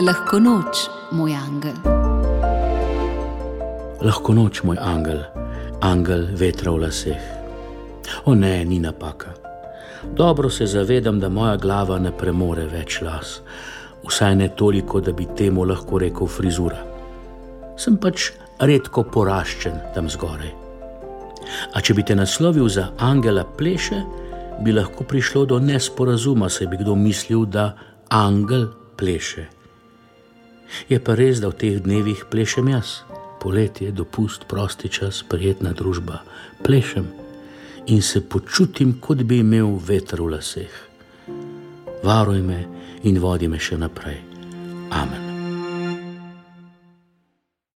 Lahko noč, moj angel. Lahko noč, moj angel, angel vetra v laseh. O ne, ni napaka. Dobro se zavedam, da moja glava ne premore več las, vsaj ne toliko, da bi temu lahko rekel frizura. Sem pač redko poraščen tam zgoraj. A če bi te naslovil za angela pleše, bi lahko prišlo do nesporazuma, saj bi kdo mislil, da angel pleše. Je pa res, da v teh dnevih plešem jaz. Poletje, dopust, prosti čas, prijetna družba. Plešem in se počutim, kot bi imel veter v laseh. Varuj me in vodi me še naprej.